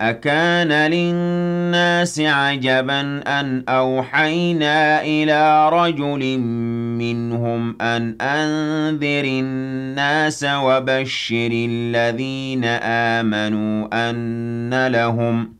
أكان للناس عجبا أن أوحينا إلى رجل منهم أن أنذر الناس وبشر الذين آمنوا أن لهم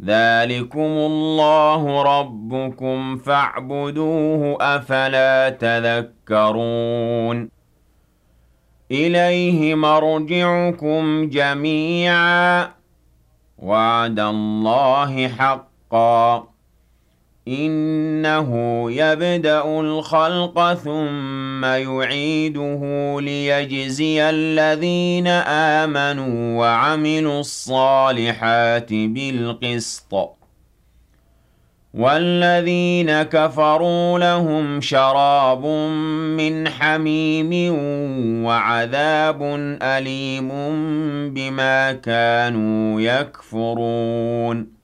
ذلكم الله ربكم فاعبدوه أفلا تذكرون إليه مرجعكم جميعا وعد الله حقا إنه يبدأ الخلق ثم يعيده ليجزي الذين آمنوا وعملوا الصالحات بالقسط. والذين كفروا لهم شراب من حميم وعذاب أليم بما كانوا يكفرون.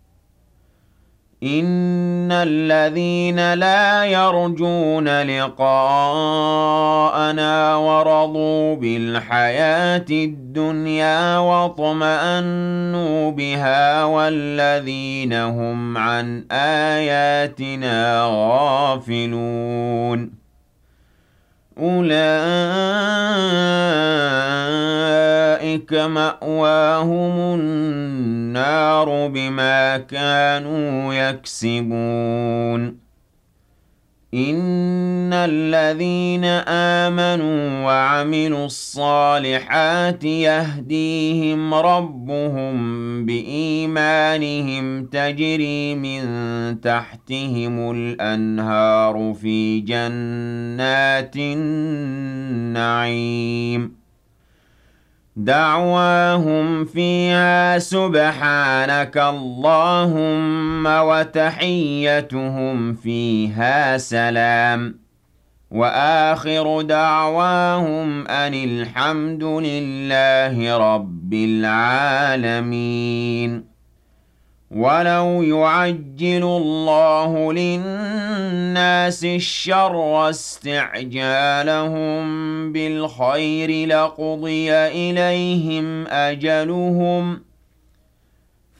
إن الذين لا يرجون لقاءنا ورضوا بالحياة الدنيا واطمأنوا بها والذين هم عن آياتنا غافلون أولئك مأواهم النار بما كانوا يكسبون. الذين آمنوا وعملوا الصالحات يهديهم ربهم بإيمانهم تجري من تحتهم الأنهار في جنات النعيم دعواهم فيها سبحانك اللهم وتحيتهم فيها سلام وآخر دعواهم أن الحمد لله رب العالمين. ولو يعجل الله للناس الشر استعجالهم بالخير لقضي إليهم أجلهم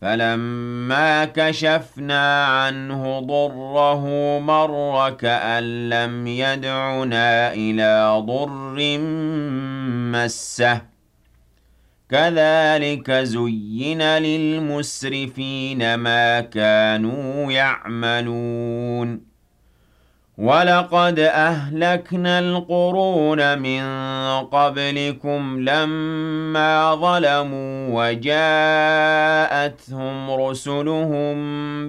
فَلَمَّا كَشَفْنَا عَنْهُ ضُرَّهُ مَرَّ كَأَن لَّمْ يَدْعُنَا إِلَىٰ ضُرٍّ مَّسَّهُ. كَذَٰلِكَ زُيِّنَ لِلْمُسْرِفِينَ مَا كَانُوا يَعْمَلُونَ. وَلَقَدْ أَهْلَكْنَا الْقُرُونَ مِن قَبْلِكُمْ لَمَّا ظَلَمُوا وَجَاءَتْهُمْ رُسُلُهُم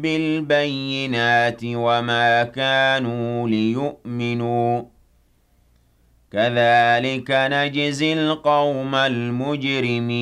بِالْبَيِّنَاتِ وَمَا كَانُوا لِيُؤْمِنُوا ۚ كَذَٰلِكَ نَجْزِي الْقَوْمَ الْمُجْرِمِينَ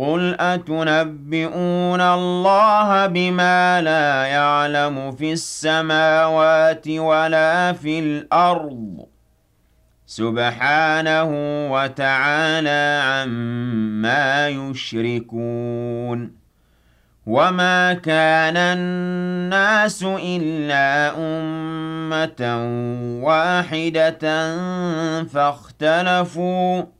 قُلْ أَتُنَبِّئُونَ اللَّهَ بِمَا لَا يَعْلَمُ فِي السَّمَاوَاتِ وَلَا فِي الْأَرْضِ سُبْحَانَهُ وَتَعَالَىٰ عَمَّا يُشْرِكُونَ وَمَا كَانَ النَّاسُ إِلَّا أُمَّةً وَاحِدَةً فَاخْتَلَفُوا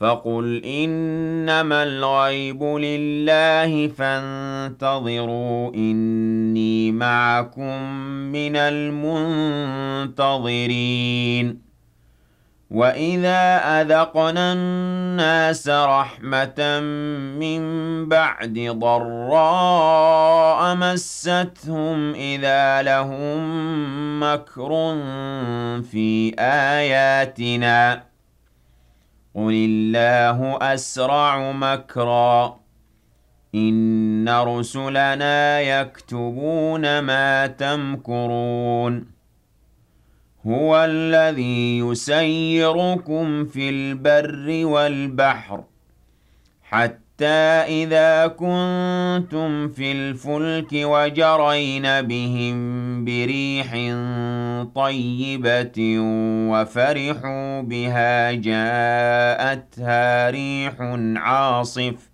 فَقُلْ إِنَّمَا الْغَيْبُ لِلَّهِ فَانتَظِرُوا إِنِّي مَعَكُم مِّنَ الْمُنتَظِرِينَ. وَإِذَا أَذَقْنَا النَّاسَ رَحْمَةً مِّن بَعْدِ ضَرَّاءَ مَسَّتْهُمْ إِذَا لَهُم مَّكْرٌ فِي آيَاتِنَا ۚ. قُلِ اللَّهُ أَسْرَعُ مَكْرًا ۚ إِنَّ رُسُلَنَا يَكْتُبُونَ مَا تَمْكُرُونَ هُوَ الَّذِي يُسَيِّرُكُمْ فِي الْبَرِّ وَالْبَحْرِ حَتَّىٰ إِذَا كُنتُمْ فِي الْفُلْكِ وَجَرَيْنَ بِهِم بِرِيحٍ طَيِّبَةٍ وَفَرِحُوا بِهَا جَاءَتْهَا رِيحٌ عَاصِفٌ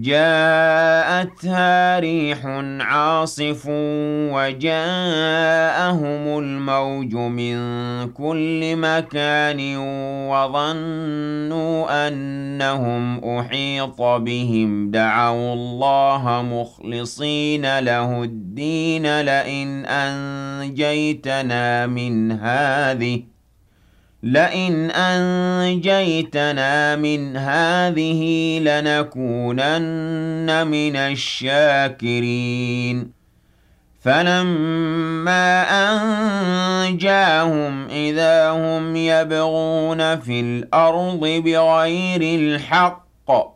جاءتها ريح عاصف وجاءهم الموج من كل مكان وظنوا أنهم أحيط بهم. دعوا الله مخلصين له الدين لئن أنجيتنا من هذه لئن أنجيتنا من هذه لنكونن من الشاكرين فَلَمَّا أَنجَاهُمْ إِذَا هُمْ يَبْغُونَ فِي الْأَرْضِ بِغَيْرِ الْحَقِّ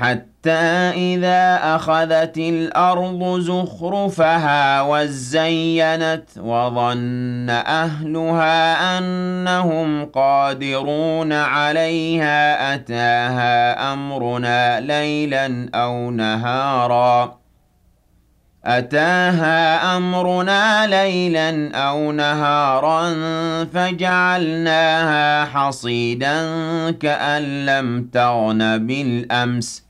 حَتَّى إِذَا أَخَذَتِ الْأَرْضُ زُخْرُفَهَا وَازَّيَّنَتْ وَظَنَّ أَهْلُهَا أَنَّهُمْ قَادِرُونَ عَلَيْهَا أَتَاهَا أَمْرُنَا لَيْلًا أَوْ نَهَارًا. أتاها أمرنا ليلا أو نهارا فجعلناها حصيدا كأن لم تغن بالأمس.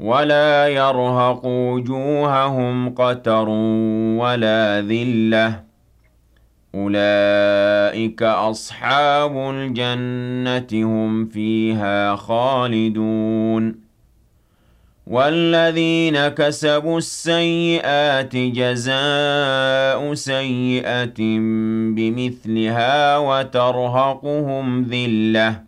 وَلَا يَرْهَقُ وُجُوهَهُمْ قَتَرٌ وَلَا ذِلَّةٌ ۚ. أُولَٰئِكَ أَصْحَابُ الْجَنَّةِ ۖ هُمْ فِيهَا خَالِدُونَ. وَالَّذِينَ كَسَبُوا السَّيِّئَاتِ جَزَاءُ سَيِّئَةٍ بِمِثْلِهَا وَتَرْهَقُهُمْ ذِلَّةٌ.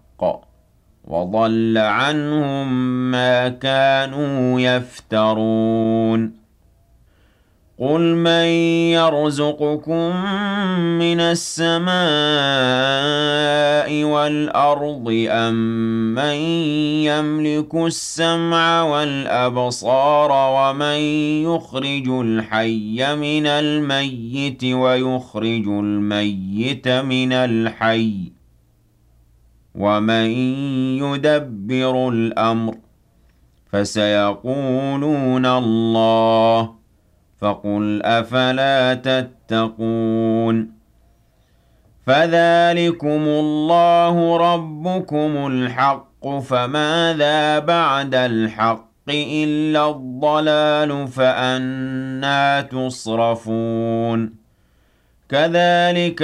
وَضَلَّ عَنْهُم مَّا كَانُوا يَفْتَرُونَ. قُلْ مَن يَرْزُقُكُم مِّنَ السَّمَاءِ وَالْأَرْضِ أَمَّن يَمْلِكُ السَّمْعَ وَالْأَبْصَارَ وَمَن يُخْرِجُ الْحَيَّ مِنَ الْمَيِّتِ وَيُخْرِجُ الْمَيِّتَ مِنَ الْحَيِّ وَمَن يُدَبِّرُ الْأَمْرَ ۚ فَسَيَقُولُونَ اللَّهُ ۚ فَقُلْ أَفَلَا تَتَّقُونَ فَذَٰلِكُمُ اللَّهُ رَبُّكُمُ الْحَقُّ ۖ فَمَاذَا بَعْدَ الْحَقِّ إِلَّا الضَّلَالُ ۖ فَأَنَّىٰ تُصْرَفُونَ كَذَٰلِكَ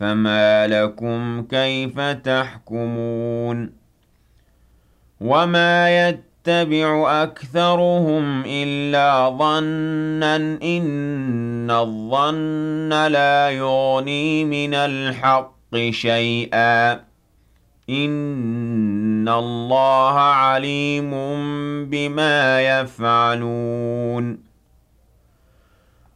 فما لكم كيف تحكمون وما يتبع أكثرهم إلا ظنا إن الظن لا يغني من الحق شيئا إن الله عليم بما يفعلون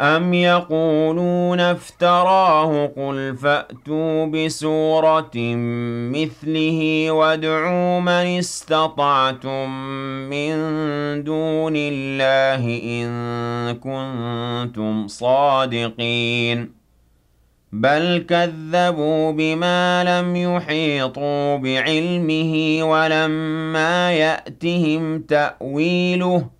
أَمْ يَقُولُونَ افْتَرَاهُ قُلْ فَأْتُوا بِسُورَةٍ مِثْلِهِ وَادْعُوا مَنِ اسْتَطَعْتُم مِّن دُونِ اللَّهِ إِن كُنتُمْ صَادِقِينَ بَلْ كَذَّبُوا بِمَا لَمْ يُحِيطُوا بِعِلْمِهِ وَلَمَّا يَأْتِهِمْ تَأْوِيلُهُ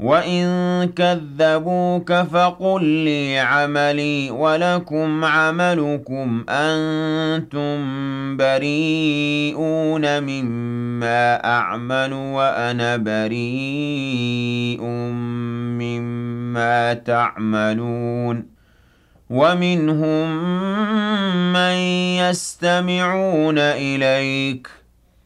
وَإِن كَذَّبُوكَ فَقُل لِّي عَمَلِي وَلَكُمْ عَمَلُكُمْ أَنتُم بَرِيئُونَ مِمَّا أَعْمَلُ وَأَنَا بَرِيءٌ مِّمَّا تَعْمَلُونَ وَمِنْهُم مَّن يَسْتَمِعُونَ إِلَيْكَ ۖ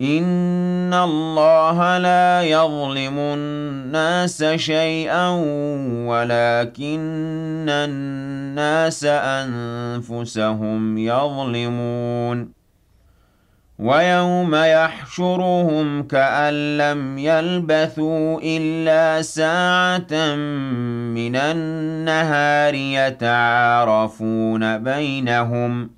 إِنَّ اللَّهَ لَا يَظْلِمُ النَّاسَ شَيْئًا وَلَكِنَّ النَّاسَ أَنفُسَهُمْ يَظْلِمُونَ وَيَوْمَ يَحْشُرُهُمْ كَأَن لَّمْ يَلْبَثُوا إِلَّا سَاعَةً مِّنَ النَّهَارِ يَتَعَارَفُونَ بَيْنَهُمْ ۚ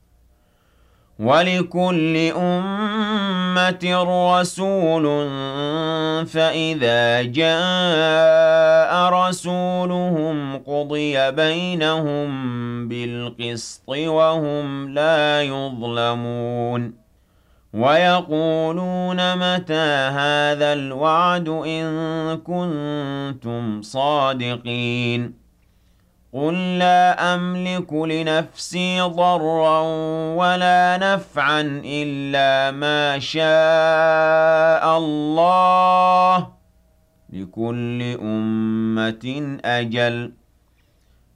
وَلِكُلِّ أُمَّةٍ رَّسُولٌ فَإِذَا جَاءَ رَسُولُهُمْ قُضِيَ بَيْنَهُم بِالْقِسْطِ وَهُمْ لَا يُظْلَمُونَ. وَيَقُولُونَ مَتَىٰ هَٰذَا الْوَعْدُ إِن كُنتُمْ صَادِقِينَ. قُل لَّا أَمْلِكُ لِنَفْسِي ضَرًّا وَلَا نَفْعًا إِلَّا مَا شَاءَ اللَّهُ ۗ لِكُلِّ أُمَّةٍ أَجَلٌ ۚ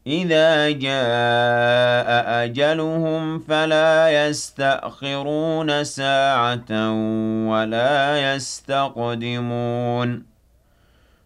إِذَا جَاءَ أَجَلُهُمْ فَلَا يَسْتَأْخِرُونَ سَاعَةً ۖ وَلَا يَسْتَقْدِمُونَ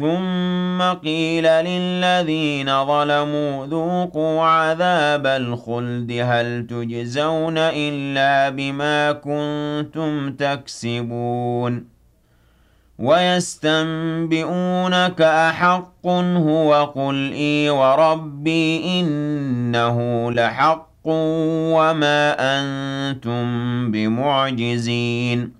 ثُمَّ قِيلَ لِلَّذِينَ ظَلَمُوا ذُوقُوا عَذَابَ الْخُلْدِ هَلْ تُجْزَوْنَ إِلَّا بِمَا كُنتُمْ تَكْسِبُونَ وَيَسْتَنبِئُونَكَ أَحَقٌّ هُوَ قُلْ إِي وَرَبِّي إِنَّهُ لَحَقٌّ وَمَا أَنتُم بِمُعْجِزِينَ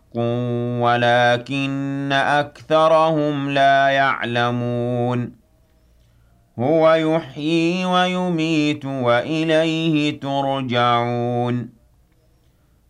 وَلَكِنَّ أَكْثَرَهُمْ لَا يَعْلَمُونَ. هُوَ يُحْيِي وَيُمِيتُ وَإِلَيْهِ تُرْجَعُونَ.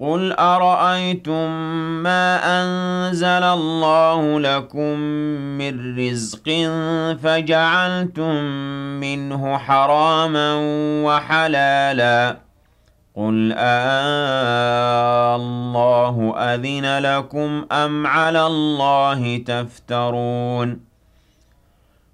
قُلْ أَرَأَيْتُم مَّا أَنزَلَ اللَّهُ لَكُم مِّن رِّزْقٍ فَجَعَلْتُم مِّنْهُ حَرَامًا وَحَلَالًا قُلْ آللَّهُ أَذِنَ لَكُمْ أَمْ عَلَى اللَّهِ تَفْتَرُونَ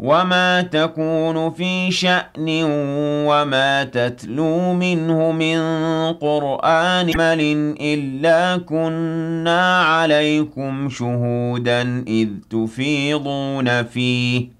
وَمَا تَكُونُ فِي شَأْنٍ وَمَا تَتْلُو مِنْهُ مِن قُرْآنٍ عَمَلٍ إِلَّا كُنَّا عَلَيْكُمْ شُهُودًا إِذْ تُفِيضُونَ فِيهِ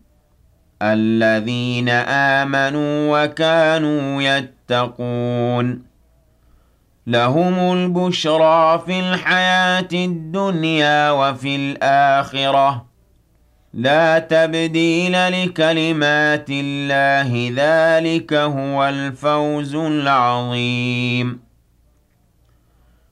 الَّذِينَ آمَنُوا وَكَانُوا يَتَّقُونَ. لَهُمُ الْبُشْرَىٰ فِي الْحَيَاةِ الدُّنْيَا وَفِي الْآخِرَةِ ۚ. لَا تَبْدِيلَ لِكَلِمَاتِ اللَّهِ ۚ ذَٰلِكَ هُوَ الْفَوْزُ الْعَظِيمُ.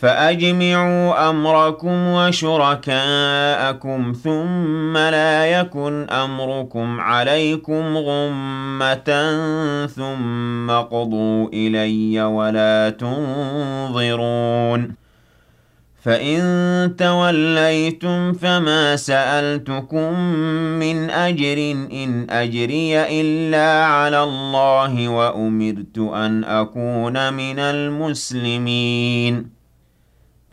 فأجمعوا أمركم وشركاءكم ثم لا يكن أمركم عليكم غمة ثم قضوا إلي ولا تنظرون. فإن توليتم فما سألتكم من أجر إن أجري إلا على الله وأمرت أن أكون من المسلمين.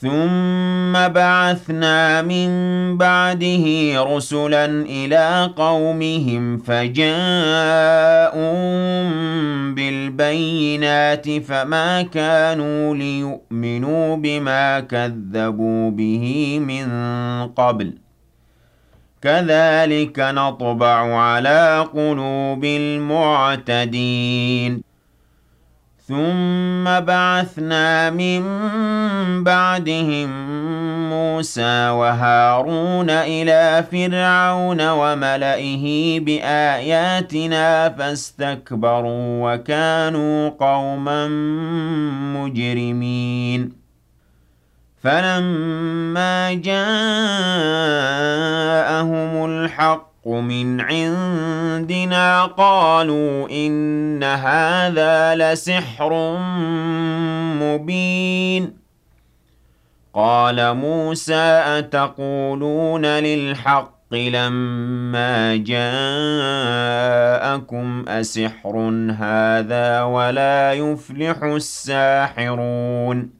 ثم بعثنا من بعده رسلا إلى قومهم فجاءوا بالبينات فما كانوا ليؤمنوا بما كذبوا به من قبل كذلك نطبع على قلوب المعتدين ثم بعثنا من بعدهم موسى وهارون إلى فرعون وملئه بآياتنا فاستكبروا وكانوا قوما مجرمين. فلما جاءهم الحق من عندنا قالوا إن هذا لسحر مبين. قال موسى أتقولون للحق لما جاءكم أسحر هذا ولا يفلح الساحرون؟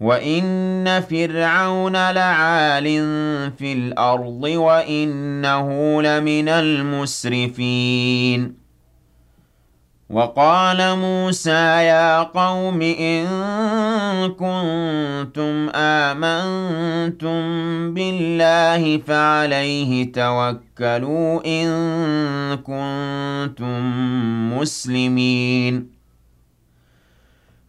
وَإِنَّ فِرْعَوْنَ لَعَالٍ فِي الْأَرْضِ وَإِنَّهُ لَمِنَ الْمُسْرِفِينَ وقال موسى يا قوم إن كنتم آمنتم بالله فعليه توكلوا إن كنتم مسلمين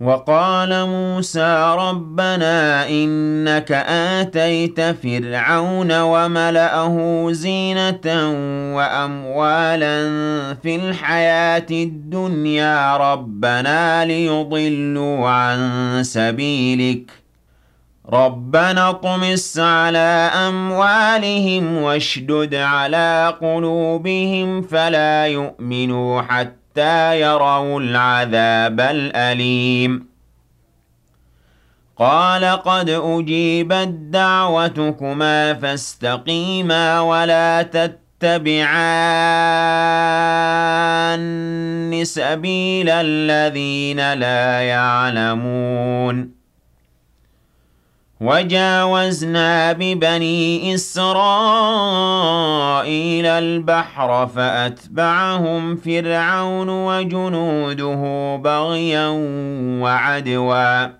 وقال موسى ربنا إنك آتيت فرعون وملأه زينة وأموالا في الحياة الدنيا ربنا ليضلوا عن سبيلك. ربنا اطمس على أموالهم واشدد على قلوبهم فلا يؤمنوا حتى حتى يروا العذاب الأليم. قال قد أجيبت دعوتكما فاستقيما ولا تتبعان سبيل الذين لا يعلمون. وجاوزنا ببني إسرائيل البحر فأتبعهم فرعون وجنوده بغيا وعدوا.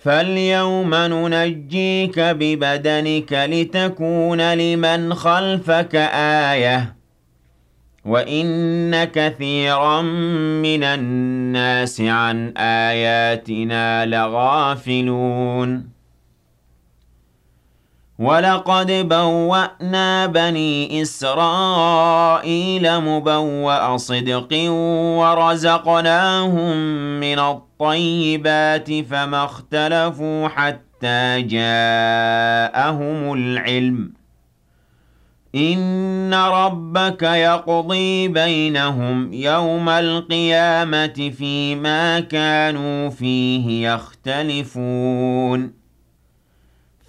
فاليوم ننجيك ببدنك لتكون لمن خلفك آية وإن كثيرا من الناس عن آياتنا لغافلون ولقد بوأنا بني إسرائيل مبوأ صدق ورزقناهم من الطيبات فما اختلفوا حتى جاءهم العلم. إن ربك يقضي بينهم يوم القيامة فيما كانوا فيه يختلفون.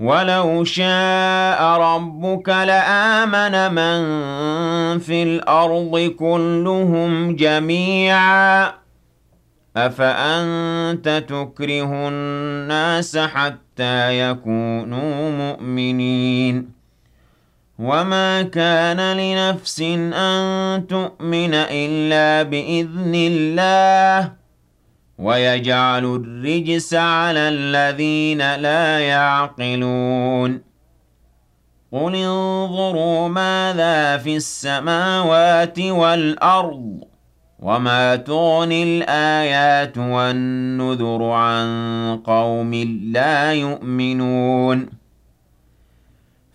ولو شاء ربك لآمن من في الأرض كلهم جميعا. أفأنت تكره الناس حتى يكونوا مؤمنين؟ وما كان لنفس أن تؤمن إلا بإذن الله. ويجعل الرجس على الذين لا يعقلون. قل انظروا ماذا في السماوات والأرض وما تغني الآيات والنذر عن قوم لا يؤمنون.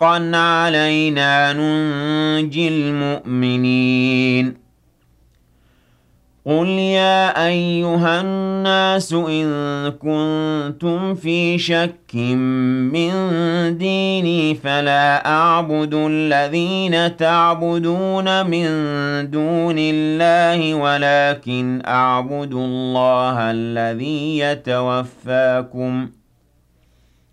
حقا علينا ننجي المؤمنين. قل يا أيها الناس إن كنتم في شك من ديني فلا أعبد الذين تعبدون من دون الله ولكن أعبد الله الذي يتوفاكم.